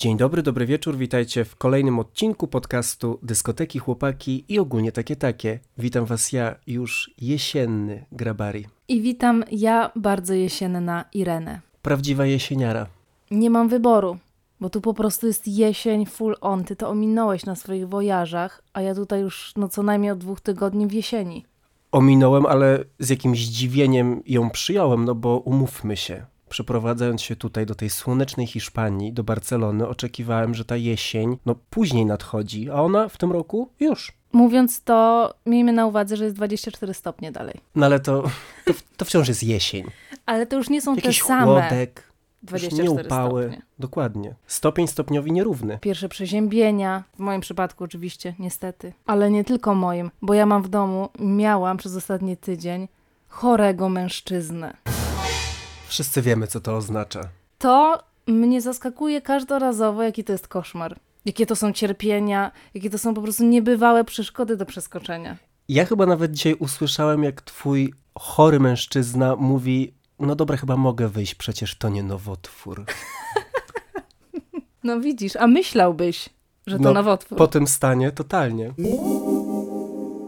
Dzień dobry, dobry wieczór, witajcie w kolejnym odcinku podcastu Dyskoteki, Chłopaki i ogólnie takie takie. Witam was ja, już jesienny Grabari. I witam ja, bardzo jesienna Irenę. Prawdziwa jesieniara. Nie mam wyboru, bo tu po prostu jest jesień full on. Ty to ominąłeś na swoich wojażach, a ja tutaj już no co najmniej od dwóch tygodni w jesieni. Ominąłem, ale z jakimś zdziwieniem ją przyjąłem, no bo umówmy się. Przeprowadzając się tutaj do tej słonecznej Hiszpanii, do Barcelony, oczekiwałem, że ta jesień no później nadchodzi, a ona w tym roku już. Mówiąc to, miejmy na uwadze, że jest 24 stopnie dalej. No ale to, to, to wciąż jest jesień. Ale to już nie są Jakiś te same chłodek, już 24 nie upały. stopnie. Dokładnie. Stopień stopniowi nierówny. Pierwsze przeziębienia, w moim przypadku oczywiście, niestety. Ale nie tylko moim, bo ja mam w domu, miałam przez ostatni tydzień chorego mężczyznę. Wszyscy wiemy, co to oznacza. To mnie zaskakuje każdorazowo, jaki to jest koszmar. Jakie to są cierpienia, jakie to są po prostu niebywałe przeszkody do przeskoczenia. Ja chyba nawet dzisiaj usłyszałem, jak twój chory mężczyzna mówi: No dobra, chyba mogę wyjść, przecież to nie nowotwór. No widzisz, a myślałbyś, że to No, nowotwór. Po tym stanie totalnie.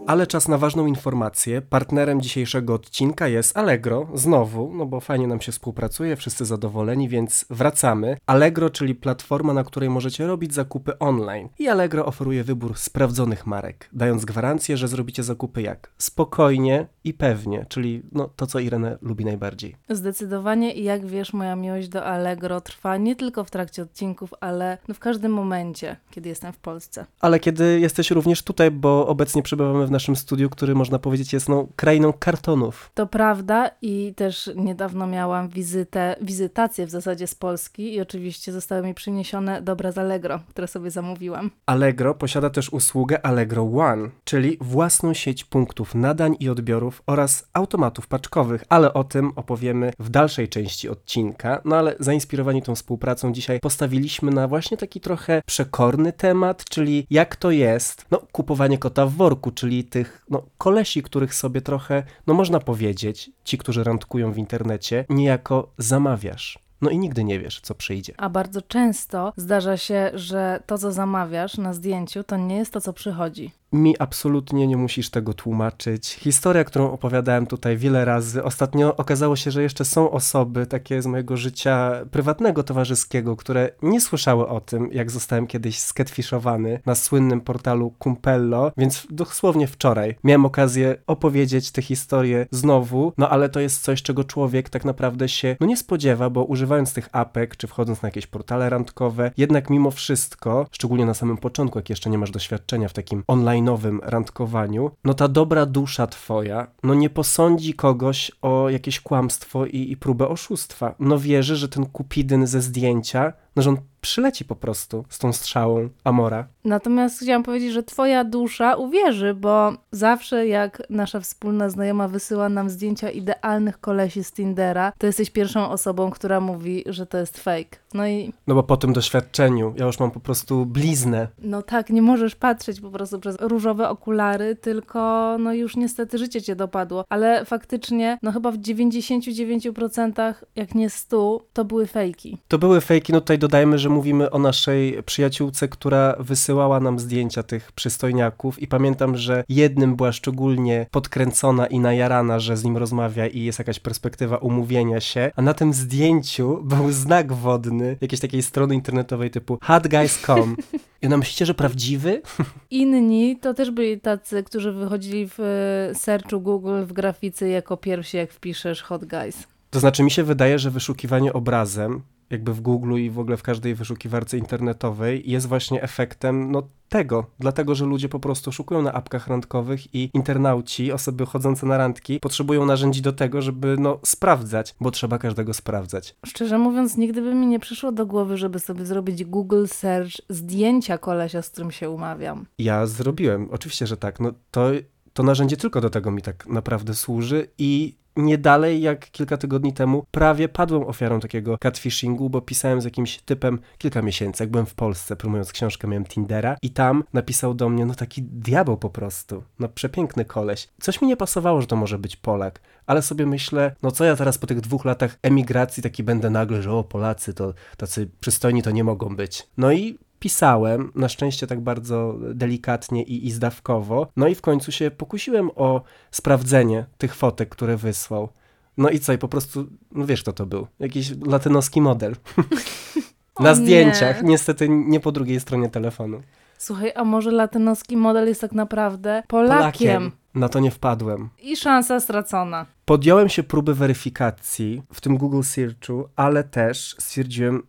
Ale czas na ważną informację. Partnerem dzisiejszego odcinka jest Allegro, znowu, no bo fajnie nam się współpracuje, wszyscy zadowoleni, więc wracamy. Allegro, czyli platforma, na której możecie robić zakupy online. I Allegro oferuje wybór sprawdzonych marek, dając gwarancję, że zrobicie zakupy jak? Spokojnie i pewnie, czyli no, to, co Irene lubi najbardziej. Zdecydowanie i jak wiesz, moja miłość do Allegro trwa nie tylko w trakcie odcinków, ale no w każdym momencie, kiedy jestem w Polsce. Ale kiedy jesteś również tutaj, bo obecnie przebywamy w naszym studiu, który można powiedzieć jest no, krainą kartonów. To prawda i też niedawno miałam wizytę, wizytację w zasadzie z Polski i oczywiście zostały mi przyniesione dobra z Allegro, które sobie zamówiłam. Allegro posiada też usługę Allegro One, czyli własną sieć punktów nadań i odbiorów oraz automatów paczkowych, ale o tym opowiemy w dalszej części odcinka. No ale zainspirowani tą współpracą dzisiaj postawiliśmy na właśnie taki trochę przekorny temat, czyli jak to jest, no kupowanie kota w worku, czyli tych no kolesi, których sobie trochę, no można powiedzieć, ci, którzy randkują w internecie, niejako zamawiasz. No i nigdy nie wiesz, co przyjdzie. A bardzo często zdarza się, że to, co zamawiasz na zdjęciu, to nie jest to, co przychodzi. Mi absolutnie nie musisz tego tłumaczyć. Historia, którą opowiadałem tutaj wiele razy, ostatnio okazało się, że jeszcze są osoby takie z mojego życia prywatnego, towarzyskiego, które nie słyszały o tym, jak zostałem kiedyś sketfishowany na słynnym portalu Kumpello, więc dosłownie wczoraj miałem okazję opowiedzieć tę historię znowu, no ale to jest coś, czego człowiek tak naprawdę się no nie spodziewa, bo używając tych apek, czy wchodząc na jakieś portale randkowe, jednak mimo wszystko, szczególnie na samym początku, jak jeszcze nie masz doświadczenia w takim online online'owym randkowaniu, no ta dobra dusza twoja, no nie posądzi kogoś o jakieś kłamstwo i, i próbę oszustwa. No wierzy, że ten kupidyn ze zdjęcia, no że on przyleci po prostu z tą strzałą Amora. Natomiast chciałam powiedzieć, że twoja dusza uwierzy, bo zawsze jak nasza wspólna znajoma wysyła nam zdjęcia idealnych kolesi z Tindera, to jesteś pierwszą osobą, która mówi, że to jest fake. No i No bo po tym doświadczeniu ja już mam po prostu bliznę. no tak, nie możesz patrzeć po prostu przez różowe okulary, tylko no już niestety życie cię dopadło. Ale faktycznie, no chyba w 99%, jak nie 100, to były fejki. To były fejki, no tutaj dodajmy, że mówimy o naszej przyjaciółce, która wysyłała nam zdjęcia tych przystojniaków i pamiętam, że jednym była szczególnie podkręcona i najarana, że z nim rozmawia i jest jakaś perspektywa umówienia się, a na tym zdjęciu był znak wodny jakiejś takiej strony internetowej typu hotguys.com. I ona myślicie, że prawdziwy? Inni to też byli tacy, którzy wychodzili w e, searchu Google w grafice jako pierwsi, jak wpiszesz hot guys. To znaczy mi się wydaje, że wyszukiwanie obrazem jakby w Google i w ogóle w każdej wyszukiwarce internetowej jest właśnie efektem no tego, dlatego, że ludzie po prostu szukują na apkach randkowych i internauci, osoby chodzące na randki potrzebują narzędzi do tego, żeby no sprawdzać, bo trzeba każdego sprawdzać. Szczerze mówiąc, nigdy by mi nie przyszło do głowy, żeby sobie zrobić Google search zdjęcia kolesia, z którym się umawiam. Ja zrobiłem, oczywiście, że tak, no to to narzędzie tylko do tego mi tak naprawdę służy i nie dalej jak kilka tygodni temu prawie padłem ofiarą takiego catfishingu, bo pisałem z jakimś typem kilka miesięcy, jak byłem w Polsce, promując książkę, miałem Tindera i tam napisał do mnie, no taki diabeł po prostu, no przepiękny koleś. Coś mi nie pasowało, że to może być Polak, ale sobie myślę, no co ja teraz po tych dwóch latach emigracji taki będę nagle, że o Polacy to tacy przystojni to nie mogą być. No i pisałem, na szczęście tak bardzo delikatnie i, i zdawkowo, no i w końcu się pokusiłem o sprawdzenie tych fotek, które wysłał. No i co, i po prostu, no wiesz kto to był, jakiś latynoski model. Na nie. zdjęciach, niestety nie po drugiej stronie telefonu. Słuchaj, a może latynoski model jest tak naprawdę Polakiem? Na to nie wpadłem. I szansa stracona. Podjąłem się próby weryfikacji w tym Google Searchu, ale też stwierdziłem,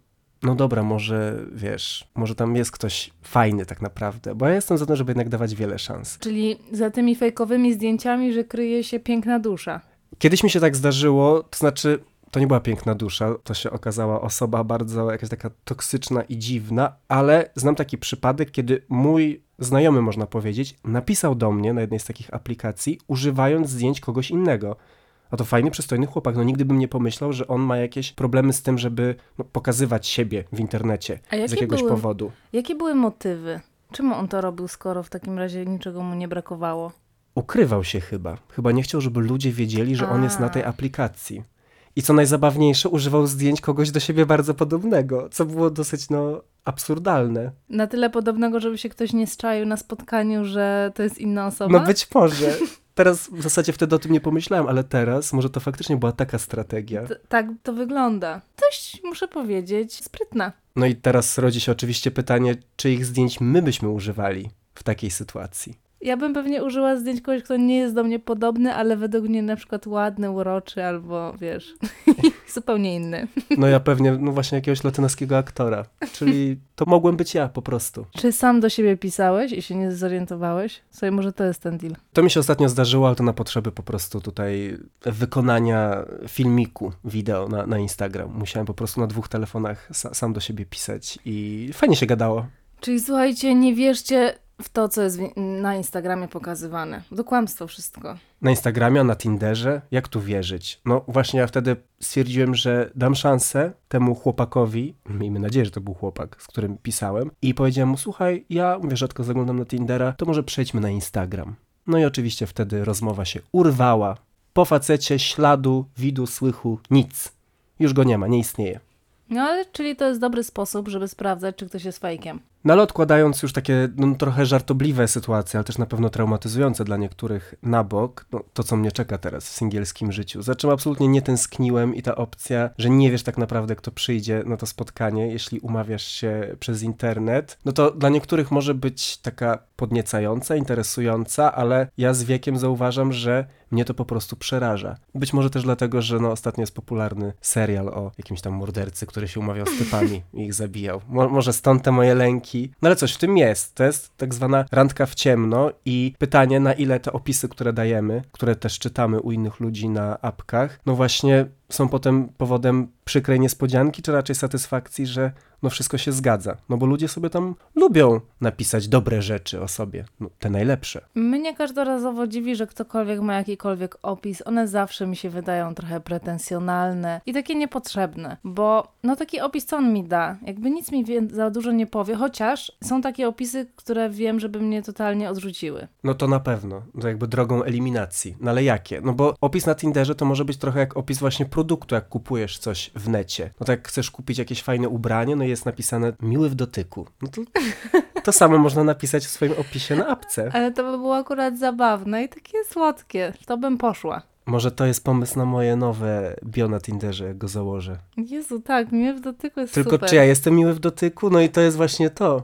no dobra, może wiesz, może tam jest ktoś fajny tak naprawdę, bo ja jestem za to, żeby jednak dawać wiele szans. Czyli za tymi fejkowymi zdjęciami, że kryje się piękna dusza. Kiedyś mi się tak zdarzyło, to znaczy to nie była piękna dusza, to się okazała osoba bardzo jakaś taka toksyczna i dziwna, ale znam taki przypadek, kiedy mój znajomy, można powiedzieć, napisał do mnie na jednej z takich aplikacji, używając zdjęć kogoś innego. A to fajny, przystojny chłopak. No nigdy bym nie pomyślał, że on ma jakieś problemy z tym, żeby no, pokazywać siebie w internecie A z jakiegoś były- powodu. Jakie były motywy? Czemu on to robił, skoro w takim razie niczego mu nie brakowało? Ukrywał się chyba. Chyba nie chciał, żeby ludzie wiedzieli, że on jest na tej A. aplikacji. I co najzabawniejsze, używał zdjęć kogoś do siebie bardzo podobnego, co było dosyć, no, absurdalne. Na tyle podobnego, żeby się ktoś nie zczaił na spotkaniu, że to jest inna osoba? No być może. Teraz w zasadzie wtedy o tym nie pomyślałem, ale teraz może to faktycznie była taka strategia. T- tak to wygląda. Dość, muszę powiedzieć, sprytna. No i teraz rodzi się oczywiście pytanie, czyich zdjęć my byśmy używali w takiej sytuacji. Ja bym pewnie użyła zdjęć kogoś, kto nie jest do mnie podobny, ale według mnie na przykład ładny, uroczy albo wiesz, zupełnie inny. No ja pewnie, no właśnie jakiegoś latynoskiego aktora, czyli to mogłem być ja po prostu. Czy sam do siebie pisałeś i się nie zorientowałeś? Słuchaj, może to jest ten deal. To mi się ostatnio zdarzyło, ale to na potrzeby po prostu tutaj wykonania filmiku, wideo na, na Instagram. Musiałem po prostu na dwóch telefonach sa, sam do siebie pisać i fajnie się gadało. Czyli słuchajcie, nie wierzcie w to, co jest na Instagramie pokazywane. To kłamstwo wszystko. Na Instagramie, a na Tinderze, jak tu wierzyć? No właśnie ja wtedy stwierdziłem, że dam szansę temu chłopakowi, miejmy nadzieję, że to był chłopak, z którym pisałem i powiedziałem mu, słuchaj, ja mówię, rzadko zaglądam na Tindera, to może przejdźmy na Instagram. No i oczywiście wtedy rozmowa się urwała. Po facecie śladu, widu, słychu, nic. Już go nie ma, nie istnieje. No ale czyli to jest dobry sposób, żeby sprawdzać, czy ktoś jest fejkiem. No ale odkładając już takie no, trochę żartobliwe sytuacje, ale też na pewno traumatyzujące dla niektórych na bok, no, to co mnie czeka teraz w singielskim życiu. Za czym absolutnie nie tęskniłem i ta opcja, że nie wiesz tak naprawdę kto przyjdzie na to spotkanie, jeśli umawiasz się przez internet, no to dla niektórych może być taka podniecająca, interesująca, ale ja z wiekiem zauważam, że mnie to po prostu przeraża. Być może też dlatego, że no, ostatnio jest popularny serial o jakimś tam mordercy, który się umawiał z typami i ich zabijał. Mo może stąd te moje lęki. No ale coś w tym jest. To jest tak zwana randka w ciemno i pytanie, na ile te opisy, które dajemy, które też czytamy u innych ludzi na apkach, no właśnie są potem powodem przykrej niespodzianki, czy raczej satysfakcji, że no wszystko się zgadza. No bo ludzie sobie tam lubią napisać dobre rzeczy o sobie, no, te najlepsze. Mnie każdorazowo dziwi, że ktokolwiek ma jakikolwiek opis. One zawsze mi się wydają trochę pretensjonalne i takie niepotrzebne, bo no taki opis co on mi da? Jakby nic mi za dużo nie powie, chociaż są takie opisy, które wiem, żeby mnie totalnie odrzuciły. No to na pewno, to jakby drogą eliminacji. No ale jakie? No bo opis na Tinderze to może być trochę jak opis właśnie produktu, jak kupujesz coś w necie. No tak jak chcesz kupić jakieś fajne ubranie, no i jest napisane miły w dotyku. No to to samo można napisać w swoim opisie na apce. Ale to by było akurat zabawne i takie słodkie. To bym poszła. Może to jest pomysł na moje nowe bio na Tinderze, jak go założę. Jezu, tak, miły w dotyku jest Tylko super. czy ja jestem miły w dotyku? No i to jest właśnie to.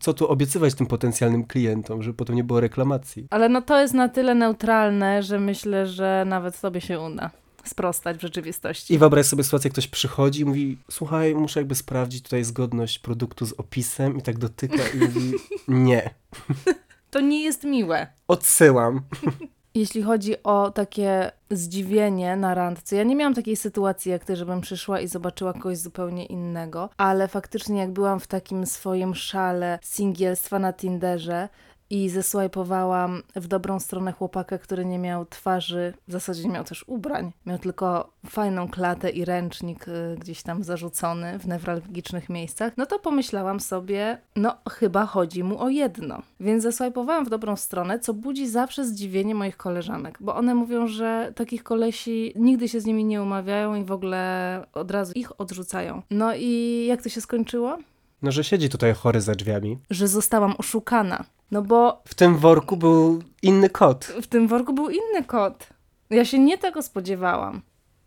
Co tu obiecywać tym potencjalnym klientom, żeby potem nie było reklamacji? Ale no to jest na tyle neutralne, że myślę, że nawet tobie się uda sprostać w rzeczywistości. I wyobraź sobie sytuację, ktoś przychodzi i mówi, słuchaj, muszę jakby sprawdzić tutaj zgodność produktu z opisem i tak dotyka i mówi, nie, To nie jest miłe. odsyłam. Jeśli chodzi o takie zdziwienie na randce, ja nie miałam takiej sytuacji jak ty, żebym przyszła i zobaczyła kogoś zupełnie innego, ale faktycznie jak byłam w takim swoim szale singielstwa na Tinderze, i zesłajpowałam w dobrą stronę chłopaka, który nie miał twarzy, w zasadzie nie miał też ubrań, miał tylko fajną klatę i ręcznik y, gdzieś tam zarzucony w newralgicznych miejscach, no to pomyślałam sobie, no chyba chodzi mu o jedno. Więc zesłajpowałam w dobrą stronę, co budzi zawsze zdziwienie moich koleżanek, bo one mówią, że takich kolesi nigdy się z nimi nie umawiają i w ogóle od razu ich odrzucają. No i jak to się skończyło? No, że siedzi tutaj chory za drzwiami. Że zostałam oszukana. No bo W tym worku był inny kot. w tym worku był inny kot. Ja się nie tego spodziewałam.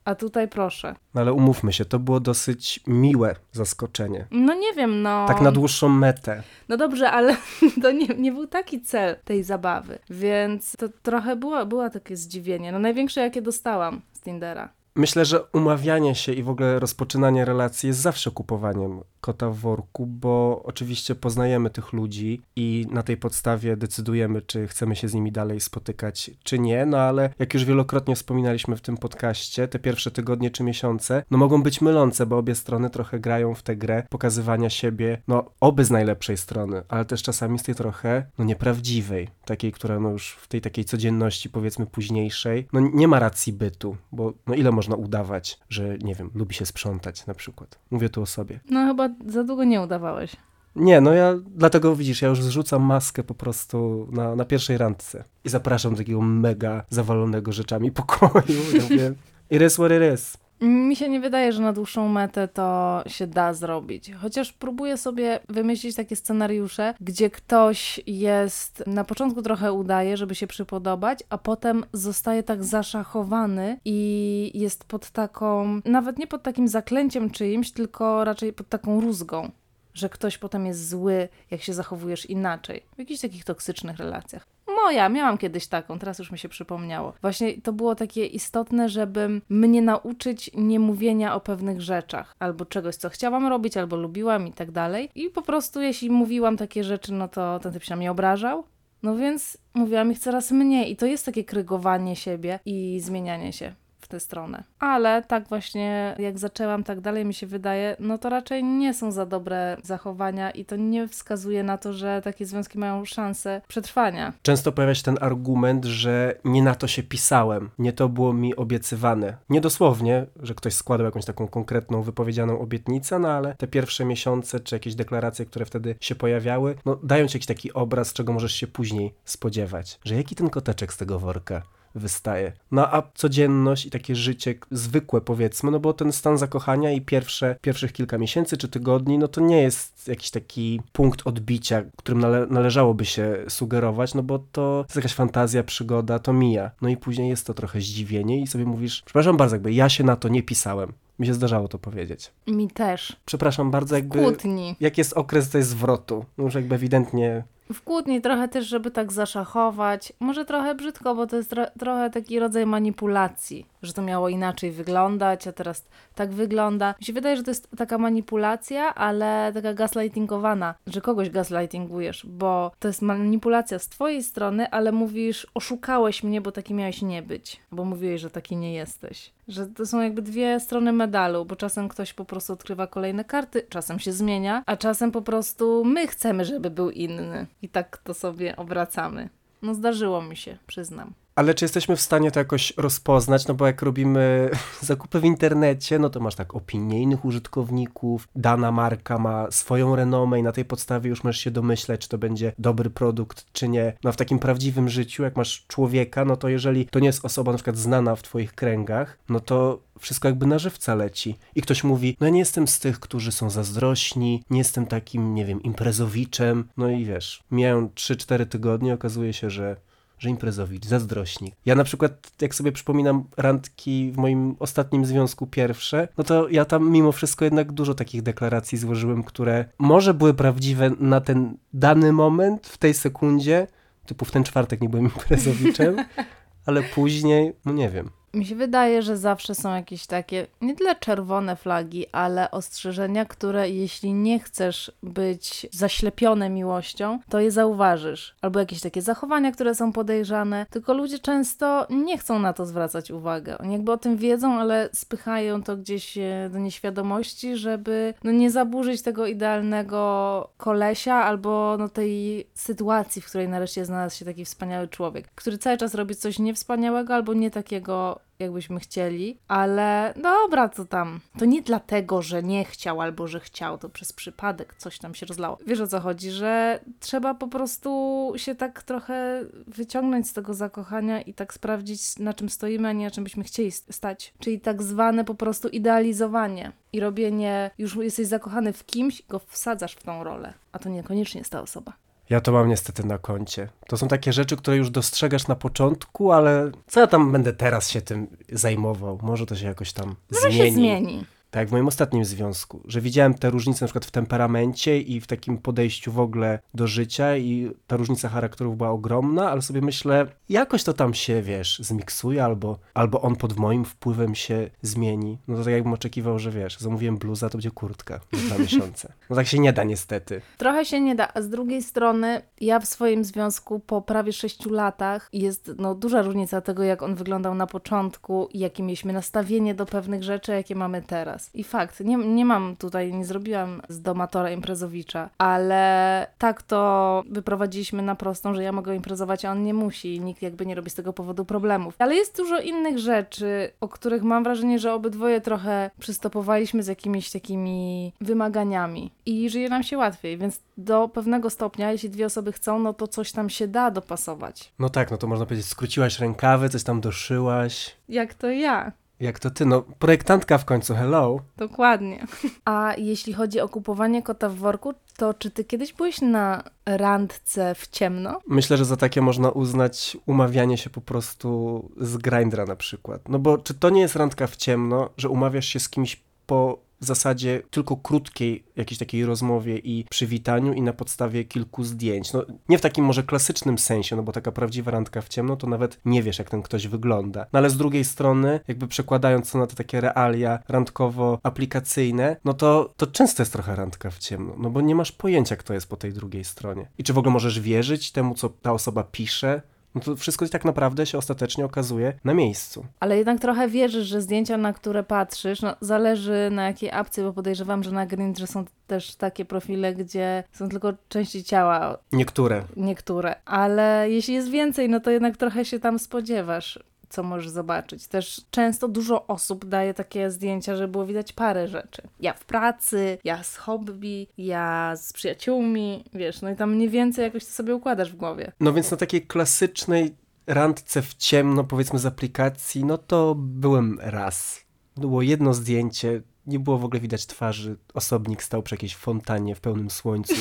A tutaj proszę. No ale umówmy się, to było dosyć miłe zaskoczenie. No nie wiem, no. Tak na dłuższą metę. No dobrze, ale to nie, nie był taki cel tej zabawy. Więc to trochę było, było takie zdziwienie. No największe, jakie dostałam z Tindera. Myślę, że umawianie się i w ogóle rozpoczynanie relacji jest zawsze kupowaniem kota w worku, bo oczywiście poznajemy tych ludzi i na tej podstawie decydujemy, czy chcemy się z nimi dalej spotykać, czy nie. No ale jak już wielokrotnie wspominaliśmy w tym podcaście, te pierwsze tygodnie czy miesiące, no mogą być mylące, bo obie strony trochę grają w tę grę pokazywania siebie, no oby z najlepszej strony, ale też czasami z tej trochę, no nieprawdziwej, takiej, która no już w tej takiej codzienności, powiedzmy późniejszej, no nie ma racji bytu, bo no ile można udawać, że nie wiem, lubi się sprzątać na przykład. Mówię tu o sobie. No chyba za długo nie udawałeś. Nie, no ja dlatego widzisz, ja już zrzucam maskę po prostu na, na pierwszej randce i zapraszam do takiego mega zawalonego rzeczami pokoju. Ja mówię, it is what it is. Mi się nie wydaje, że na dłuższą metę to się da zrobić. Chociaż próbuję sobie wymyślić takie scenariusze, gdzie ktoś jest na początku trochę udaje, żeby się przypodobać, a potem zostaje tak zaszachowany i jest pod taką, nawet nie pod takim zaklęciem czyimś, tylko raczej pod taką rózgą. Że ktoś potem jest zły, jak się zachowujesz inaczej. W jakichś takich toksycznych relacjach. Moja, miałam kiedyś taką, teraz już mi się przypomniało. Właśnie to było takie istotne, żeby mnie nauczyć nie mówienia o pewnych rzeczach, albo czegoś, co chciałam robić, albo lubiłam i tak dalej. I po prostu, jeśli mówiłam takie rzeczy, no to ten typ się na mnie obrażał. No więc mówiłam ich coraz mniej, i to jest takie krygowanie siebie i zmienianie się tę stronę. Ale tak właśnie, jak zaczęłam, tak dalej mi się wydaje, no to raczej nie są za dobre zachowania i to nie wskazuje na to, że takie związki mają szansę przetrwania. Często pojawia się ten argument, że nie na to się pisałem, nie to było mi obiecywane. Nie dosłownie, że ktoś składał jakąś taką konkretną, wypowiedzianą obietnicę, no ale te pierwsze miesiące, czy jakieś deklaracje, które wtedy się pojawiały, no dają ci jakiś taki obraz, czego możesz się później spodziewać. Że jaki ten koteczek z tego worka? Wystaje. No a codzienność i takie życie zwykłe powiedzmy, no bo ten stan zakochania i pierwsze, pierwszych kilka miesięcy czy tygodni, no to nie jest jakiś taki punkt odbicia, którym nale należałoby się sugerować, no bo to jest jakaś fantazja, przygoda, to mija. No i później jest to trochę zdziwienie i sobie mówisz, przepraszam bardzo, jakby ja się na to nie pisałem. Mi się zdarzało to powiedzieć. Mi też. Przepraszam bardzo, jakby... Kłótni. Jak jest okres tej zwrotu? No już jakby ewidentnie w kłótni trochę też, żeby tak zaszachować. Może trochę brzydko, bo to jest tro trochę taki rodzaj manipulacji, że to miało inaczej wyglądać, a teraz tak wygląda. Mi się wydaje, że to jest taka manipulacja, ale taka gaslightingowana, że kogoś gaslightingujesz, bo to jest manipulacja z twojej strony, ale mówisz, oszukałeś mnie, bo taki miałeś nie być, bo mówiłeś, że taki nie jesteś. Że to są jakby dwie strony medalu, bo czasem ktoś po prostu odkrywa kolejne karty, czasem się zmienia, a czasem po prostu my chcemy, żeby był inny. I tak to sobie obracamy. No zdarzyło mi się, przyznam. Ale czy jesteśmy w stanie to jakoś rozpoznać? No bo jak robimy zakupy w internecie, no to masz tak opinie innych użytkowników, dana marka ma swoją renomę i na tej podstawie już możesz się domyśleć, czy to będzie dobry produkt, czy nie. No w takim prawdziwym życiu, jak masz człowieka, no to jeżeli to nie jest osoba na przykład znana w twoich kręgach, no to wszystko jakby na żywca leci. I ktoś mówi, no ja nie jestem z tych, którzy są zazdrośni, nie jestem takim, nie wiem, imprezowiczem. No i wiesz, mijają 3-4 tygodnie, okazuje się, że że imprezowicz, zazdrośnik. Ja na przykład, jak sobie przypominam randki w moim ostatnim związku pierwsze, no to ja tam mimo wszystko jednak dużo takich deklaracji złożyłem, które może były prawdziwe na ten dany moment, w tej sekundzie, typu w ten czwartek nie byłem imprezowiczem, ale później, no nie wiem. Mi się wydaje, że zawsze są jakieś takie, nie tyle czerwone flagi, ale ostrzeżenia, które jeśli nie chcesz być zaślepione miłością, to je zauważysz. Albo jakieś takie zachowania, które są podejrzane, tylko ludzie często nie chcą na to zwracać uwagę. Oni jakby o tym wiedzą, ale spychają to gdzieś e, do nieświadomości, żeby no, nie zaburzyć tego idealnego kolesia albo no, tej sytuacji, w której nareszcie znalazł się taki wspaniały człowiek, który cały czas robi coś niewspaniałego albo nie takiego jakbyśmy chcieli, ale dobra, co tam. To nie dlatego, że nie chciał albo że chciał, to przez przypadek coś tam się rozlało. Wiesz o co chodzi, że trzeba po prostu się tak trochę wyciągnąć z tego zakochania i tak sprawdzić, na czym stoimy, a nie na czym byśmy chcieli stać. Czyli tak zwane po prostu idealizowanie i robienie, już jesteś zakochany w kimś, go wsadzasz w tą rolę, a to niekoniecznie jest ta osoba. Ja to mam niestety na koncie. To są takie rzeczy, które już dostrzegasz na początku, ale co ja tam będę teraz się tym zajmował? Może to się jakoś tam Może zmieni. się zmieni. Tak jak w moim ostatnim związku, że widziałem te różnice na przykład w temperamencie i w takim podejściu w ogóle do życia i ta różnica charakterów była ogromna, ale sobie myślę, jakoś to tam się, wiesz, zmiksuje albo, albo on pod moim wpływem się zmieni. No to tak jakbym oczekiwał, że wiesz, zamówiłem bluza, to będzie kurtka za dwa miesiące. No tak się nie da niestety. Trochę się nie da, a z drugiej strony ja w swoim związku po prawie sześciu latach jest no, duża różnica tego, jak on wyglądał na początku i jakie mieliśmy nastawienie do pewnych rzeczy, jakie mamy teraz. I fakt, nie, nie mam tutaj, nie zrobiłam z domatora imprezowicza, ale tak to wyprowadziliśmy na prostą, że ja mogę imprezować, a on nie musi i nikt jakby nie robi z tego powodu problemów. Ale jest dużo innych rzeczy, o których mam wrażenie, że obydwoje trochę przystopowaliśmy z jakimiś takimi wymaganiami i żyje nam się łatwiej, więc do pewnego stopnia, jeśli dwie osoby chcą, no to coś tam się da dopasować. No tak, no to można powiedzieć, skróciłaś rękawy, coś tam doszyłaś. Jak to ja. Jak to ty? No, projektantka w końcu, hello. Dokładnie. A jeśli chodzi o kupowanie kota w worku, to czy ty kiedyś byłeś na randce w ciemno? Myślę, że za takie można uznać umawianie się po prostu z grindra na przykład. No bo czy to nie jest randka w ciemno, że umawiasz się z kimś po w zasadzie tylko krótkiej jakiejś takiej rozmowie i przywitaniu i na podstawie kilku zdjęć. No nie w takim może klasycznym sensie, no bo taka prawdziwa randka w ciemno, to nawet nie wiesz, jak ten ktoś wygląda. No ale z drugiej strony, jakby przekładając to na te takie realia randkowo-aplikacyjne, no to, to często jest trochę randka w ciemno, no bo nie masz pojęcia, kto jest po tej drugiej stronie. I czy w ogóle możesz wierzyć temu, co ta osoba pisze, no to wszystko tak naprawdę się ostatecznie okazuje na miejscu. Ale jednak trochę wierzysz, że zdjęcia, na które patrzysz, no zależy na jakiej apce, bo podejrzewam, że na Grindrze są też takie profile, gdzie są tylko części ciała. Niektóre. Niektóre. Ale jeśli jest więcej, no to jednak trochę się tam spodziewasz co możesz zobaczyć. Też często dużo osób daje takie zdjęcia, żeby było widać parę rzeczy. Ja w pracy, ja z hobby, ja z przyjaciółmi, wiesz, no i tam mniej więcej jakoś to sobie układasz w głowie. No więc na takiej klasycznej randce w ciemno, powiedzmy z aplikacji, no to byłem raz. Było jedno zdjęcie, nie było w ogóle widać twarzy. Osobnik stał przy jakiejś fontannie w pełnym słońcu,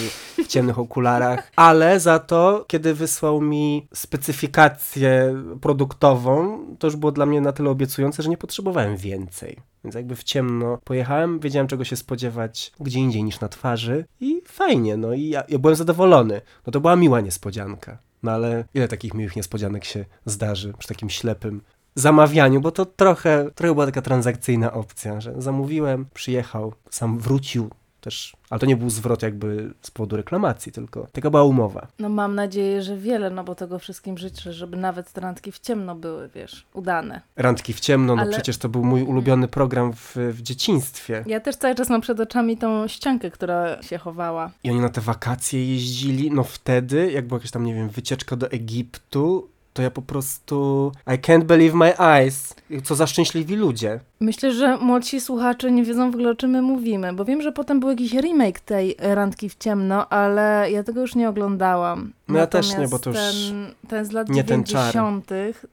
w ciemnych okularach, ale za to, kiedy wysłał mi specyfikację produktową, to już było dla mnie na tyle obiecujące, że nie potrzebowałem więcej. Więc jakby w ciemno pojechałem, wiedziałem czego się spodziewać gdzie indziej niż na twarzy i fajnie, no i ja, ja byłem zadowolony. No to była miła niespodzianka. No ale ile takich miłych niespodzianek się zdarzy przy takim ślepym zamawianiu, bo to trochę, trochę była taka transakcyjna opcja, że zamówiłem, przyjechał, sam wrócił też, ale to nie był zwrot jakby z powodu reklamacji, tylko taka była umowa. No mam nadzieję, że wiele, no bo tego wszystkim życzę, żeby nawet te randki w ciemno były, wiesz, udane. Randki w ciemno, no Ale- przecież to był mój ulubiony program w, w dzieciństwie. Ja też cały czas mam przed oczami tą ściankę, która się chowała. I oni na te wakacje jeździli, no wtedy, jak była jakaś tam, nie wiem, wycieczka do Egiptu, to ja po prostu I can't believe my eyes. Co za szczęśliwi ludzie. Myślę, że młodsi słuchacze nie wiedzą w ogóle o czym my mówimy, bo wiem, że potem był jakiś remake tej randki w ciemno, ale ja tego już nie oglądałam. No ja też nie, bo to już ten, ten z lat nie ten czar. 90.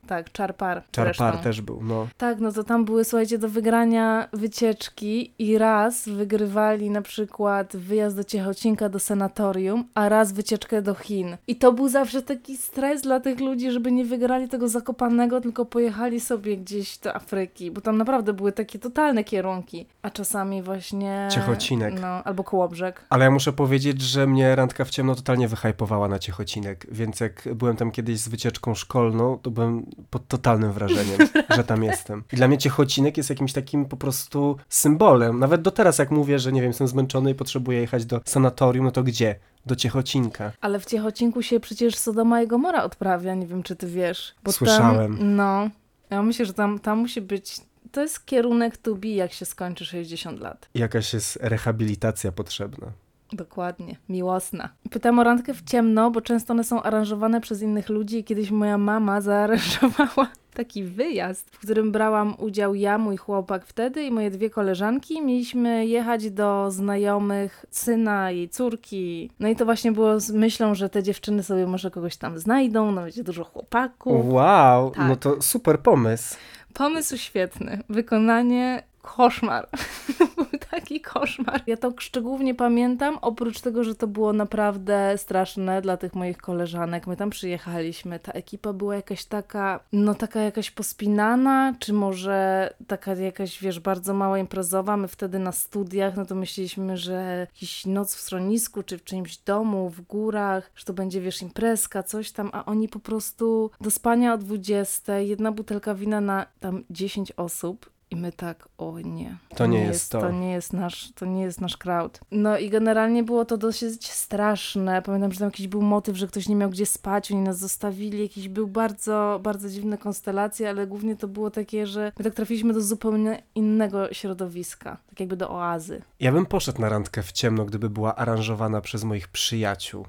Tak, Czarpar. Czarpar też był, no. Tak, no to tam były, słuchajcie, do wygrania wycieczki i raz wygrywali na przykład wyjazd do Ciechocinka do sanatorium, a raz wycieczkę do Chin. I to był zawsze taki stres dla tych ludzi, żeby nie wygrali tego Zakopanego, tylko pojechali sobie gdzieś do Afryki, bo tam naprawdę były takie totalne kierunki, a czasami właśnie... Ciechocinek. No, albo Kołobrzeg. Ale ja muszę powiedzieć, że mnie randka w ciemno totalnie wyhypowała na Ciechocinek. Ciechocinek, więc jak byłem tam kiedyś z wycieczką szkolną, to byłem pod totalnym wrażeniem, że tam jestem. I dla mnie Ciechocinek jest jakimś takim po prostu symbolem. Nawet do teraz, jak mówię, że nie wiem, jestem zmęczony i potrzebuję jechać do sanatorium, no to gdzie? Do Ciechocinka. Ale w Ciechocinku się przecież Sodoma i Gomora odprawia, nie wiem czy ty wiesz. Słyszałem. Tam, no, ja myślę, że tam, tam musi być, to jest kierunek to be, jak się skończy 60 lat. Jakaś jest rehabilitacja potrzebna. Dokładnie, miłosna. Pytam o randkę w ciemno, bo często one są aranżowane przez innych ludzi kiedyś moja mama zaaranżowała taki wyjazd, w którym brałam udział ja, mój chłopak wtedy i moje dwie koleżanki. Mieliśmy jechać do znajomych syna i córki. No i to właśnie było z myślą, że te dziewczyny sobie może kogoś tam znajdą, no będzie dużo chłopaków. Wow, Tak. no to super pomysł. Pomysł świetny, wykonanie koszmar. Taki koszmar. Ja to szczególnie pamiętam, oprócz tego, że to było naprawdę straszne dla tych moich koleżanek. My tam przyjechaliśmy, ta ekipa była jakaś taka, no taka jakaś pospinana, czy może taka jakaś, wiesz, bardzo mała imprezowa. My wtedy na studiach, no to myśleliśmy, że jakiś noc w schronisku, czy w czyimś domu, w górach, że to będzie, wiesz, imprezka, coś tam, a oni po prostu do spania o 20, jedna butelka wina na tam 10 osób. I my tak, o nie. To nie jest to. To nie jest nasz, to nie jest nasz crowd. No i generalnie było to dosyć straszne. Pamiętam, że tam jakiś był motyw, że ktoś nie miał gdzie spać, oni nas zostawili. Jakiś był bardzo, bardzo dziwne konstelacje, ale głównie to było takie, że my tak trafiliśmy do zupełnie innego środowiska. Tak jakby do oazy. Ja bym poszedł na randkę w ciemno, gdyby była aranżowana przez moich przyjaciół.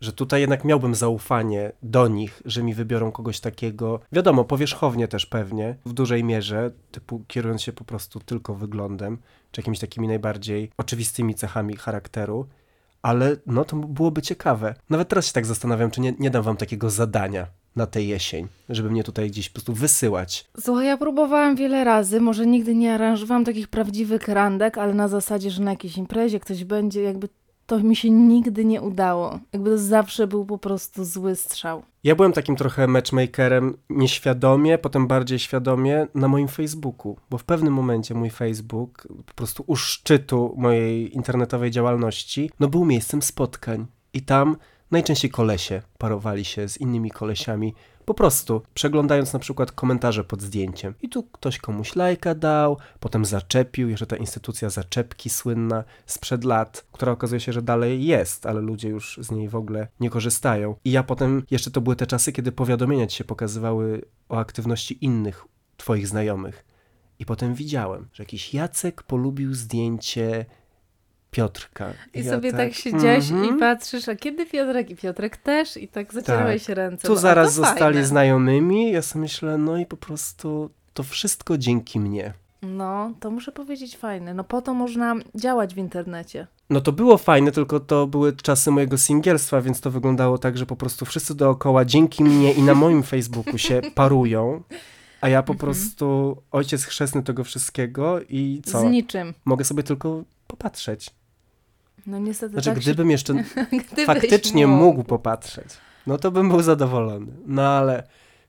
Że tutaj jednak miałbym zaufanie do nich, że mi wybiorą kogoś takiego, wiadomo, powierzchownie też pewnie, w dużej mierze, typu kierując się po prostu tylko wyglądem, czy jakimiś takimi najbardziej oczywistymi cechami charakteru, ale no to byłoby ciekawe. Nawet teraz się tak zastanawiam, czy nie, nie dam wam takiego zadania na tę jesień, żeby mnie tutaj gdzieś po prostu wysyłać. Słuchaj, ja próbowałam wiele razy, może nigdy nie aranżowałam takich prawdziwych randek, ale na zasadzie, że na jakiejś imprezie ktoś będzie, jakby to mi się nigdy nie udało. Jakby to zawsze był po prostu zły strzał. Ja byłem takim trochę matchmakerem nieświadomie, potem bardziej świadomie na moim Facebooku, bo w pewnym momencie mój Facebook, po prostu u szczytu mojej internetowej działalności, no był miejscem spotkań. I tam najczęściej kolesie parowali się z innymi kolesiami, po prostu przeglądając na przykład komentarze pod zdjęciem. I tu ktoś komuś lajka dał, potem zaczepił, jeszcze ta instytucja zaczepki słynna sprzed lat, która okazuje się, że dalej jest, ale ludzie już z niej w ogóle nie korzystają. I ja potem, jeszcze to były te czasy, kiedy powiadomienia ci się pokazywały o aktywności innych twoich znajomych. I potem widziałem, że jakiś Jacek polubił zdjęcie Piotrka. I ja sobie tak siedziałeś mhm. i patrzysz, a kiedy Piotrek i Piotrek też i tak zacierałeś się ręce. Tu a zaraz zostali fajne. znajomymi. Ja sobie myślę, no i po prostu to wszystko dzięki mnie. No, to muszę powiedzieć fajne. No po to można działać w internecie. No to było fajne, tylko to były czasy mojego singielstwa, więc to wyglądało tak, że po prostu wszyscy dookoła dzięki mnie i na moim Facebooku się parują, a ja po Mhm. prostu ojciec chrzestny tego wszystkiego i co? Z niczym. Mogę sobie tylko popatrzeć. No niestety Znaczy, tak gdybym jeszcze się... Gdybyś faktycznie mógł popatrzeć, no to bym był zadowolony. No ale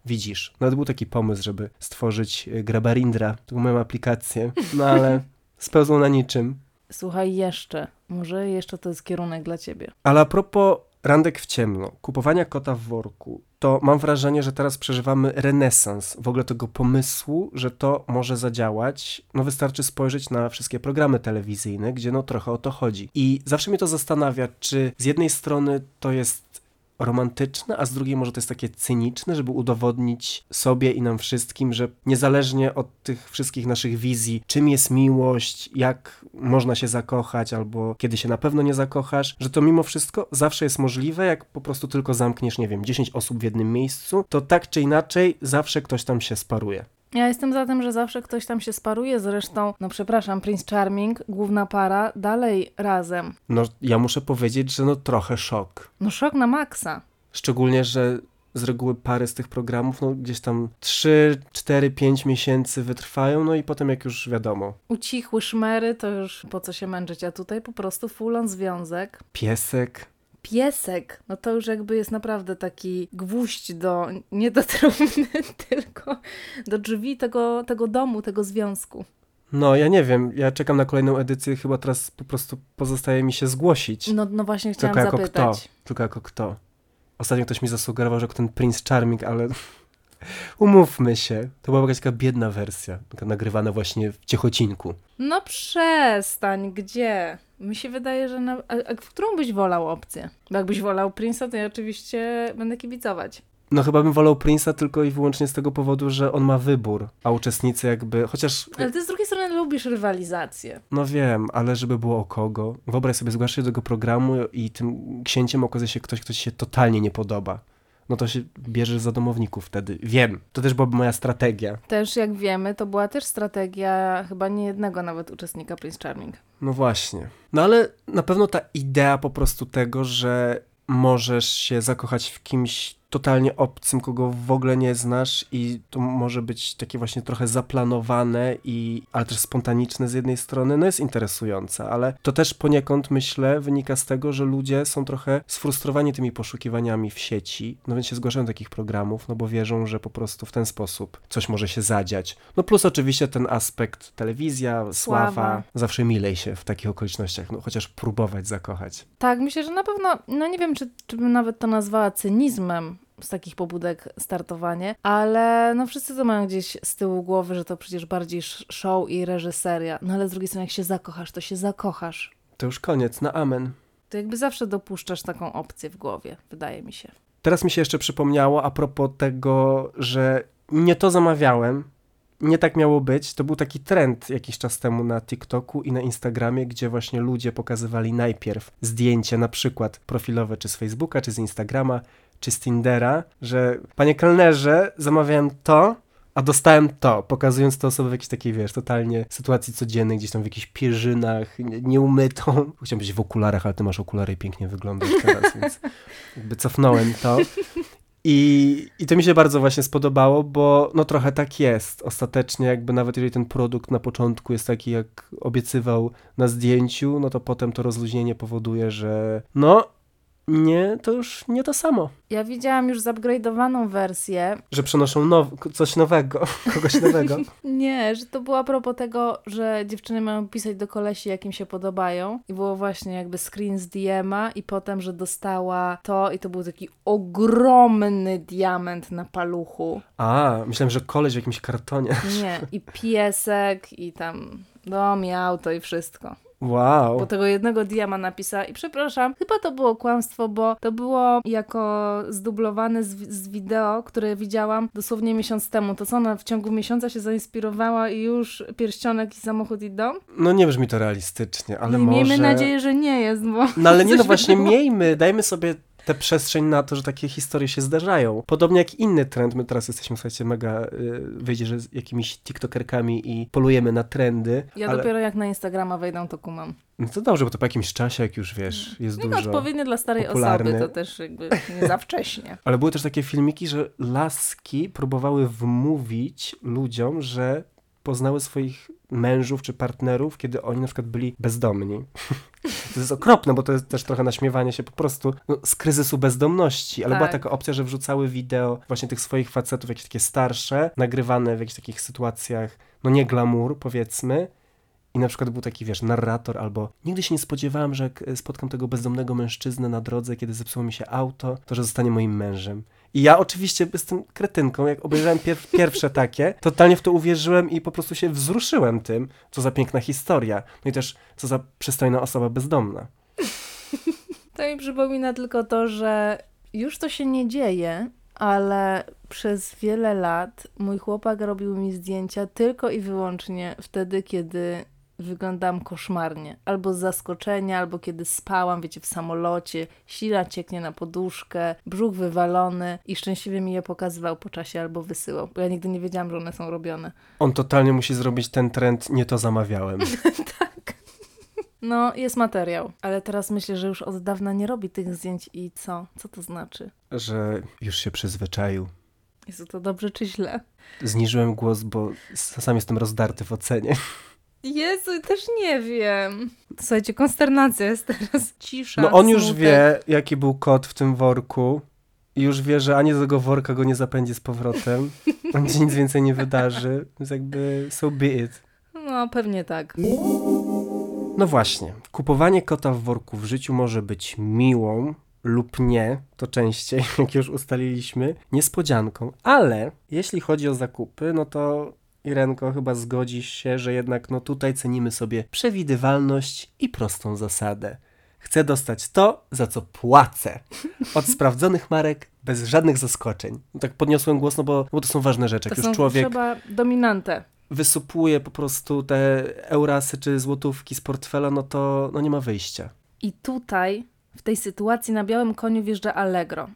widzisz, nawet był taki pomysł, żeby stworzyć y, Grabarindra, taką moją aplikację, no ale spełzło na niczym. Słuchaj, jeszcze. Może jeszcze to jest kierunek dla ciebie. Ale a propos randek w ciemno, kupowania kota w worku, to mam wrażenie, że teraz przeżywamy renesans w ogóle tego pomysłu, że to może zadziałać. No wystarczy spojrzeć na wszystkie programy telewizyjne, gdzie no trochę o to chodzi. I zawsze mnie to zastanawia, czy z jednej strony to jest romantyczne, a z drugiej może to jest takie cyniczne, żeby udowodnić sobie i nam wszystkim, że niezależnie od tych wszystkich naszych wizji, czym jest miłość, jak można się zakochać, albo kiedy się na pewno nie zakochasz, że to mimo wszystko zawsze jest możliwe, jak po prostu tylko zamkniesz, nie wiem, 10 osób w jednym miejscu, to tak czy inaczej zawsze ktoś tam się sparuje. Ja jestem za tym, że zawsze ktoś tam się sparuje. Zresztą, no przepraszam, Prince Charming, główna para, dalej razem. No, ja muszę powiedzieć, że no trochę szok. No szok na maksa. Szczególnie, że z reguły pary z tych programów, no gdzieś tam 3, 4, 5 miesięcy wytrwają, no i potem jak już wiadomo, Ucichły szmery, to już po co się męczyć, a tutaj po prostu full on związek. piesek, Piesek, no to już jakby jest naprawdę taki gwóźdź do, nie do trumny, tylko do drzwi tego, tego domu, tego związku. No, ja nie wiem, ja czekam na kolejną edycję, chyba teraz po prostu pozostaje mi się zgłosić. No, no właśnie chciałam Tylko jako zapytać. kto? Tylko jako kto? Ostatnio ktoś mi zasugerował, że ten Prince Charming, ale umówmy się, to była jakaś taka biedna wersja, taka nagrywana właśnie w Ciechocinku. No przestań, gdzie? Mi się wydaje, że... Na... A, a w którą byś wolał opcję? Bo jakbyś wolał Prince'a, to ja oczywiście będę kibicować. No chyba bym wolał Prince'a tylko i wyłącznie z tego powodu, że on ma wybór, a uczestnicy jakby, chociaż... Ale ty z drugiej strony lubisz rywalizację. No wiem, ale żeby było o kogo. Wyobraź sobie, zgłaszasz się do tego programu i tym księciem okazuje się ktoś, kto ci się totalnie nie podoba. No to się bierze za domowników wtedy. Wiem, to też byłaby moja strategia. Też jak wiemy, to była też strategia chyba nie jednego nawet uczestnika Prince Charming. No właśnie. No ale na pewno ta idea po prostu tego, że możesz się zakochać w kimś totalnie obcym, kogo w ogóle nie znasz i to może być takie właśnie trochę zaplanowane i ale też spontaniczne z jednej strony, no jest interesujące, ale to też poniekąd myślę wynika z tego, że ludzie są trochę sfrustrowani tymi poszukiwaniami w sieci, no więc się zgłaszają do takich programów, no bo wierzą, że po prostu w ten sposób coś może się zadziać. No plus oczywiście ten aspekt telewizja, sława, Sława. zawsze milej się w takich okolicznościach, no chociaż próbować zakochać. Tak, myślę, że na pewno, no nie wiem, czy, czy bym nawet to nazwała cynizmem z takich pobudek startowanie, ale no wszyscy to mają gdzieś z tyłu głowy, że to przecież bardziej show i reżyseria. No ale z drugiej strony, jak się zakochasz, to się zakochasz. To już koniec, na amen. To jakby zawsze dopuszczasz taką opcję w głowie, wydaje mi się. Teraz mi się jeszcze przypomniało a propos tego, że nie to zamawiałem, nie tak miało być. To był taki trend jakiś czas temu na TikToku i na Instagramie, gdzie właśnie ludzie pokazywali najpierw zdjęcia, na przykład profilowe, czy z Facebooka, czy z Instagrama, czy z Tindera, że panie kelnerze, zamawiałem to, a dostałem to, pokazując te osoby w jakiejś takiej, wiesz, totalnie sytuacji codziennej, gdzieś tam w jakichś pierzynach, nie- nieumytą. Chciałem być w okularach, ale ty masz okulary i pięknie wyglądasz teraz, więc jakby cofnąłem to. I, I to mi się bardzo właśnie spodobało, bo no trochę tak jest. Ostatecznie jakby nawet jeżeli ten produkt na początku jest taki, jak obiecywał na zdjęciu, no to potem to rozluźnienie powoduje, że no nie, to już nie to samo. Ja widziałam już zupgrade'owaną wersję. Że przenoszą now, coś nowego, kogoś nowego. Nie, że to było a propos tego, że dziewczyny mają pisać do kolesi, jakim się podobają. I było właśnie jakby screen z DM-a i potem, że dostała to i to był taki ogromny diament na paluchu. A, myślałem, że koleś w jakimś kartonie. Nie, i piesek i tam dom i auto i wszystko. Wow. Bo tego jednego diama napisała i przepraszam, chyba to było kłamstwo, bo to było jako zdublowane z, z wideo, które widziałam dosłownie miesiąc temu. To co ona w ciągu miesiąca się zainspirowała i już pierścionek i samochód i dom? No nie brzmi to realistycznie, ale no i może... miejmy nadzieję, że nie jest, bo... No ale nie, no właśnie miejmy, dajmy sobie tę przestrzeń na to, że takie historie się zdarzają. Podobnie jak inny trend, my teraz jesteśmy, słuchajcie, mega, y, wyjdzie, że z jakimiś tiktokerkami i polujemy na trendy, Ja ale dopiero jak na Instagrama wejdę, to kumam. no to dobrze, bo to po jakimś czasie, jak już wiesz, jest No dużo. odpowiednio dla starej popularny. osoby, to też jakby nie za wcześnie. Ale były też takie filmiki, że laski próbowały wmówić ludziom, że poznały swoich mężów czy partnerów, kiedy oni na przykład byli bezdomni. To jest okropne, bo to jest też trochę naśmiewanie się po prostu no, z kryzysu bezdomności, ale była Tak. taka opcja, że wrzucały wideo właśnie tych swoich facetów, jakieś takie starsze, nagrywane w jakichś takich sytuacjach, no nie glamour powiedzmy, i na przykład był taki, wiesz, narrator albo nigdy się nie spodziewałem, że jak e, spotkam tego bezdomnego mężczyznę na drodze, kiedy zepsuło mi się auto, to że zostanie moim mężem. I ja oczywiście jestem kretynką, jak obejrzałem pier- pierwsze takie, totalnie w to uwierzyłem i po prostu się wzruszyłem tym, co za piękna historia. No i też co za przystojna osoba bezdomna. To mi przypomina tylko to, że już to się nie dzieje, ale przez wiele lat mój chłopak robił mi zdjęcia tylko i wyłącznie wtedy, kiedy wyglądam koszmarnie. Albo z zaskoczenia, albo kiedy spałam, wiecie, w samolocie, sila cieknie na poduszkę, brzuch wywalony i szczęśliwie mi je pokazywał po czasie albo wysyłał, bo ja nigdy nie wiedziałam, że one są robione. On totalnie musi zrobić ten trend, nie to zamawiałem. tak. No, jest materiał, ale teraz myślę, że już od dawna nie robi tych zdjęć i co? Co to znaczy? Że już się przyzwyczaił. Jezu, to dobrze czy źle? Zniżyłem głos, bo sam jestem rozdarty w ocenie. Jezu, też nie wiem. Słuchajcie, konsternacja jest teraz. Cisza, No on już smutek. wie, jaki był kot w tym worku. I już wie, że ani do tego worka go nie zapędzi z powrotem. On się nic więcej nie wydarzy. Więc jakby so be it. No, pewnie tak. No właśnie, kupowanie kota w worku w życiu może być miłą, lub nie, to częściej, jak już ustaliliśmy, niespodzianką. Ale jeśli chodzi o zakupy, no to Irenko chyba zgodzisz się, że jednak no tutaj cenimy sobie przewidywalność i prostą zasadę. Chcę dostać to, za co płacę. Od sprawdzonych marek, bez żadnych zaskoczeń. No tak podniosłem głos, no bo, bo to są ważne rzeczy. To Jak są już człowiek trzeba dominantę. wysupuje po prostu te eurasy czy złotówki z portfela, no to no nie ma wyjścia. I tutaj, w tej sytuacji, na białym koniu wjeżdża Allegro.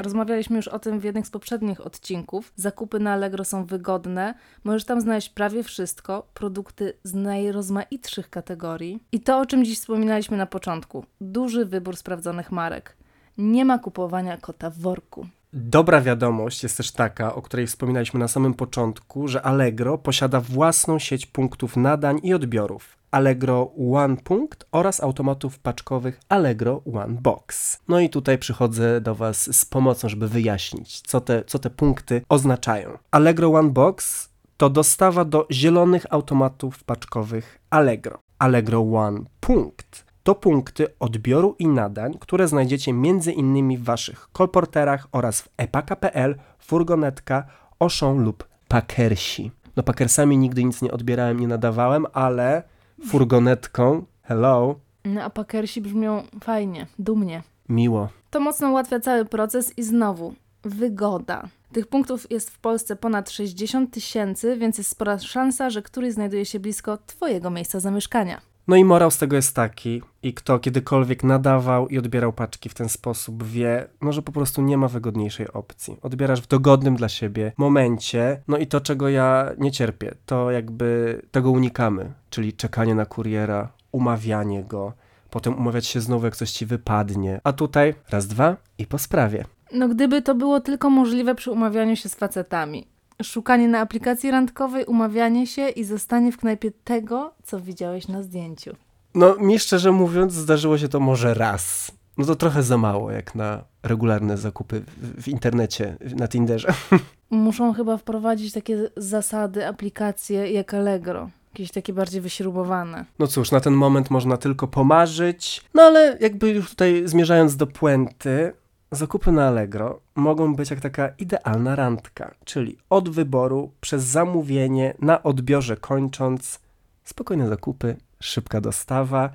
Rozmawialiśmy już o tym w jednym z poprzednich odcinków. Zakupy na Allegro są wygodne. Możesz tam znaleźć prawie wszystko, produkty z najrozmaitszych kategorii. I to, o czym dziś wspominaliśmy na początku. Duży wybór sprawdzonych marek. Nie ma kupowania kota w worku. Dobra wiadomość jest też taka, o której wspominaliśmy na samym początku, że Allegro posiada własną sieć punktów nadań i odbiorów. Allegro One Punkt oraz automatów paczkowych Allegro One Box. No i tutaj przychodzę do Was z pomocą, żeby wyjaśnić, co te, co te punkty oznaczają. Allegro One Box to dostawa do zielonych automatów paczkowych Allegro. Allegro One Punkt to punkty odbioru i nadań, które znajdziecie m.in. w Waszych kolporterach oraz w epaka.pl, furgonetka, Auchan lub Packersi. No Packersami nigdy nic nie odbierałem, nie nadawałem, ale furgonetką, hello, No a pakersi brzmią fajnie, dumnie. miło. To mocno ułatwia cały proces i znowu wygoda. Tych punktów jest w Polsce ponad 60 tysięcy, więc jest spora szansa, że któryś znajduje się blisko Twojego miejsca zamieszkania. No i morał z tego jest taki, i kto kiedykolwiek nadawał i odbierał paczki w ten sposób wie, no że po prostu nie ma wygodniejszej opcji. Odbierasz w dogodnym dla siebie momencie, no i to czego ja nie cierpię, to jakby tego unikamy, czyli czekanie na kuriera, umawianie go, potem umawiać się znowu jak coś ci wypadnie, a tutaj raz, dwa i po sprawie. No gdyby to było tylko możliwe przy umawianiu się z facetami. Szukanie na aplikacji randkowej, umawianie się i zostanie w knajpie tego, co widziałeś na zdjęciu. No mi szczerze mówiąc zdarzyło się to może raz. No to trochę za mało jak na regularne zakupy w, w internecie, na Tinderze. Muszą chyba wprowadzić takie zasady, aplikacje jak Allegro. Jakieś takie bardziej wyśrubowane. No cóż, na ten moment można tylko pomarzyć, no ale jakby już tutaj zmierzając do puenty, zakupy na Allegro mogą być jak taka idealna randka, czyli od wyboru przez zamówienie, na odbiorze kończąc, spokojne zakupy, szybka dostawa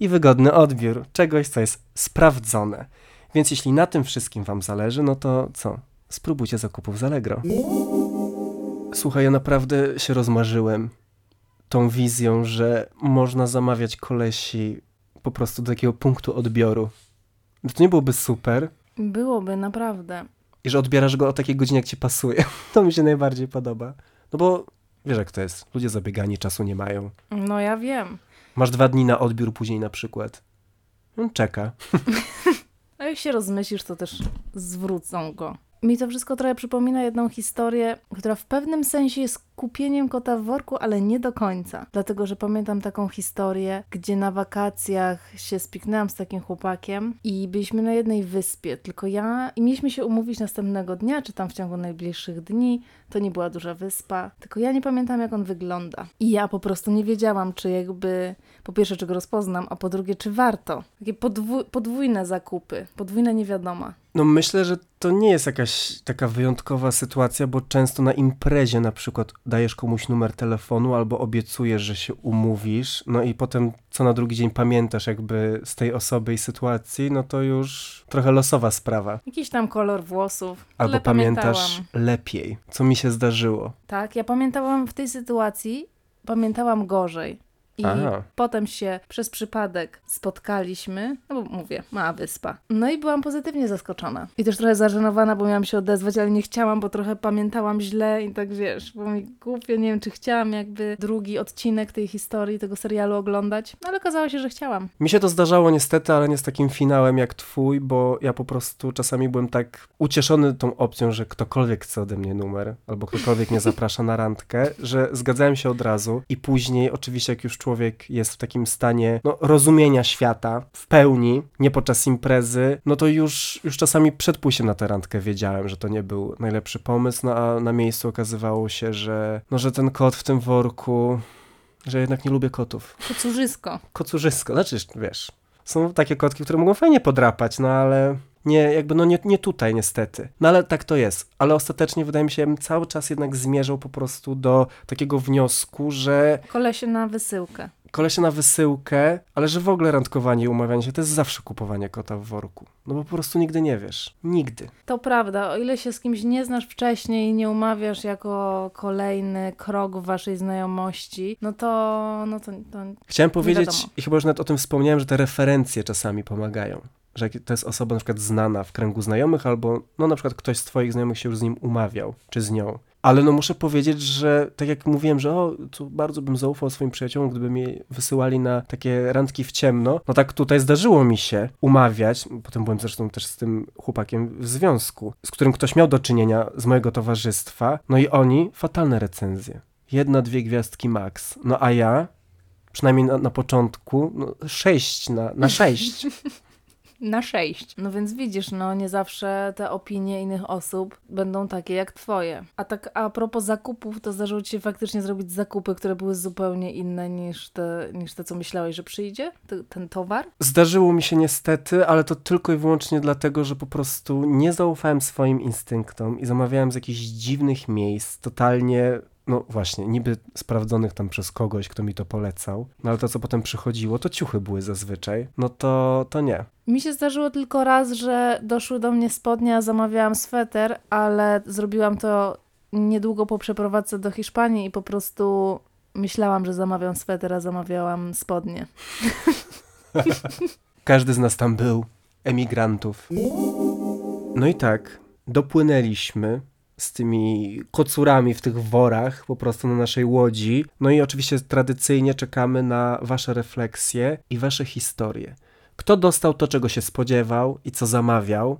i wygodny odbiór czegoś, co jest sprawdzone. Więc jeśli na tym wszystkim Wam zależy, no to co? Spróbujcie zakupów z Allegro. Słuchaj, ja naprawdę się rozmarzyłem tą wizją, że można zamawiać kolesi po prostu do takiego punktu odbioru. Że To nie byłoby super Byłoby, naprawdę. i że odbierasz go o takiej godzinie, jak ci pasuje. To mi się najbardziej podoba. No bo wiesz jak to jest. Ludzie zabiegani czasu nie mają. No ja wiem. Masz dwa dni na odbiór później na przykład. On czeka. A jak się rozmyślisz, to też zwrócą go. Mi to wszystko trochę przypomina jedną historię, która w pewnym sensie jest kupieniem kota w worku, ale nie do końca. Dlatego, że pamiętam taką historię, gdzie na wakacjach się spiknęłam z takim chłopakiem i byliśmy na jednej wyspie, tylko ja i mieliśmy się umówić następnego dnia, czy tam w ciągu najbliższych dni. To nie była duża wyspa, tylko ja nie pamiętam, jak on wygląda. I ja po prostu nie wiedziałam, czy jakby po pierwsze, czy go rozpoznam, a po drugie, czy warto. Takie podwó- podwójne zakupy, podwójne niewiadoma. No myślę, że to nie jest jakaś taka wyjątkowa sytuacja, bo często na imprezie na przykład dajesz komuś numer telefonu albo obiecujesz, że się umówisz, no i potem co na drugi dzień pamiętasz jakby z tej osoby i sytuacji, no to już trochę losowa sprawa. Jakiś tam kolor włosów. Albo pamiętasz lepiej, co mi się zdarzyło. Tak, ja pamiętałam w tej sytuacji, pamiętałam gorzej. I Aha. potem się przez przypadek spotkaliśmy, no bo mówię, mała wyspa. No i byłam pozytywnie zaskoczona. I też trochę zażenowana, bo miałam się odezwać, ale nie chciałam, bo trochę pamiętałam źle i tak wiesz, bo mi głupio, nie wiem, czy chciałam jakby drugi odcinek tej historii, tego serialu oglądać, no ale okazało się, że chciałam. Mi się to zdarzało niestety, ale nie z takim finałem jak twój, bo ja po prostu czasami byłem tak ucieszony tą opcją, że ktokolwiek chce ode mnie numer, albo ktokolwiek mnie zaprasza na randkę, że zgadzałem się od razu i później oczywiście jak już człowiek jest w takim stanie no, rozumienia świata w pełni, nie podczas imprezy, no to już, już czasami przed pójściem na tę randkę wiedziałem, że to nie był najlepszy pomysł, no a na miejscu okazywało się, że, no, że ten kot w tym worku, że jednak nie lubię kotów Kocurzysko. kocurzysko, znaczy, wiesz, Są takie kotki, które mogą fajnie podrapać, no ale nie, jakby no nie, nie tutaj niestety. No ale tak to jest. Ale ostatecznie wydaje mi się, bym cały czas jednak zmierzał po prostu do takiego wniosku, że Kolesie na wysyłkę. Kolesie na wysyłkę, ale że w ogóle randkowanie i umawianie się to jest zawsze kupowanie kota w worku. No bo po prostu nigdy nie wiesz. Nigdy. To prawda, o ile się z kimś nie znasz wcześniej i nie umawiasz jako kolejny krok w waszej znajomości, no to, no to, to Chciałem powiedzieć, i chyba już nawet o tym wspomniałem, że te referencje czasami pomagają. Że to jest osoba na przykład znana w kręgu znajomych, albo no na przykład ktoś z twoich znajomych się już z nim umawiał, czy z nią. Ale no muszę powiedzieć, że tak jak mówiłem, że o, tu bardzo bym zaufał swoim przyjaciołom, gdyby mnie wysyłali na takie randki w ciemno, no tak tutaj zdarzyło mi się umawiać, potem byłem zresztą też z tym chłopakiem w związku, z którym ktoś miał do czynienia z mojego towarzystwa, no i oni fatalne recenzje. Jedna, dwie gwiazdki max. No a ja przynajmniej na, na początku, no, sześć na, na sześć. na sześć. No więc widzisz, no nie zawsze te opinie innych osób będą takie jak twoje. A tak a propos zakupów, to zdarzyło ci się faktycznie zrobić zakupy, które były zupełnie inne niż te, niż te co myślałeś, że przyjdzie? Ten towar? Zdarzyło mi się niestety, ale to tylko i wyłącznie dlatego, że po prostu nie zaufałem swoim instynktom i zamawiałem z jakichś dziwnych miejsc, totalnie, no właśnie, niby sprawdzonych tam przez kogoś, kto mi to polecał, no ale to, co potem przychodziło, to ciuchy były zazwyczaj, no to, to nie. Mi się zdarzyło tylko raz, że doszły do mnie spodnie, a zamawiałam sweter, ale zrobiłam to niedługo po przeprowadzce do Hiszpanii i po prostu myślałam, że zamawiam sweter, a zamawiałam spodnie. Każdy z nas tam był, emigrantów. No i tak, dopłynęliśmy z tymi kocurami w tych worach po prostu na naszej łodzi. No i oczywiście tradycyjnie czekamy na wasze refleksje i wasze historie. Kto dostał to, czego się spodziewał i co zamawiał?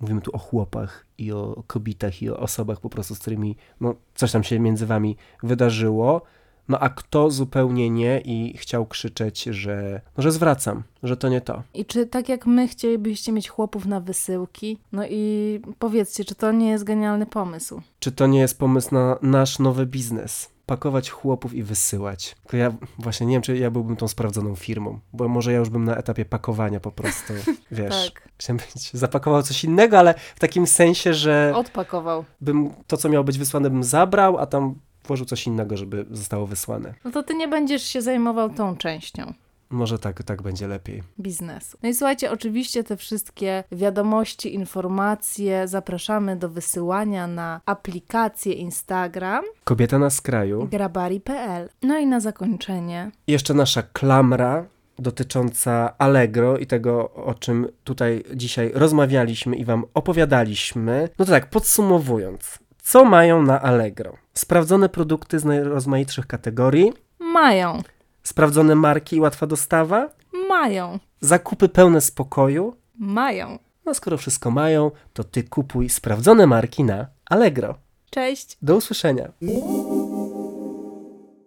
Mówimy tu o chłopach i o kobietach i o osobach po prostu, z którymi no, coś tam się między wami wydarzyło. No a kto zupełnie nie i chciał krzyczeć, że, no, że zwracam, że to nie to. I czy tak jak my chcielibyście mieć chłopów na wysyłki? No i powiedzcie, czy to nie jest genialny pomysł? Czy to nie jest pomysł na nasz nowy biznes? Pakować chłopów i wysyłać. Tylko ja właśnie nie wiem, czy ja byłbym tą sprawdzoną firmą, bo może ja już bym na etapie pakowania po prostu, wiesz. Tak, Chciałem być, zapakował coś innego, ale w takim sensie, że odpakował. bym to, co miało być wysłane, bym zabrał, a tam włożył coś innego, żeby zostało wysłane. No to ty nie będziesz się zajmował tą częścią. Może tak, tak będzie lepiej. biznesu. No i słuchajcie, oczywiście te wszystkie wiadomości, informacje zapraszamy do wysyłania na aplikację Instagram Kobieta na skraju. grabari.pl. No i na zakończenie Jeszcze nasza klamra dotycząca Allegro i tego, o czym tutaj dzisiaj rozmawialiśmy i wam opowiadaliśmy. No to tak, podsumowując, co mają na Allegro? Sprawdzone produkty z najrozmaitszych kategorii, mają, sprawdzone marki i łatwa dostawa, mają, zakupy pełne spokoju. mają. No skoro wszystko mają, to ty kupuj sprawdzone marki na Allegro. Cześć! Do usłyszenia.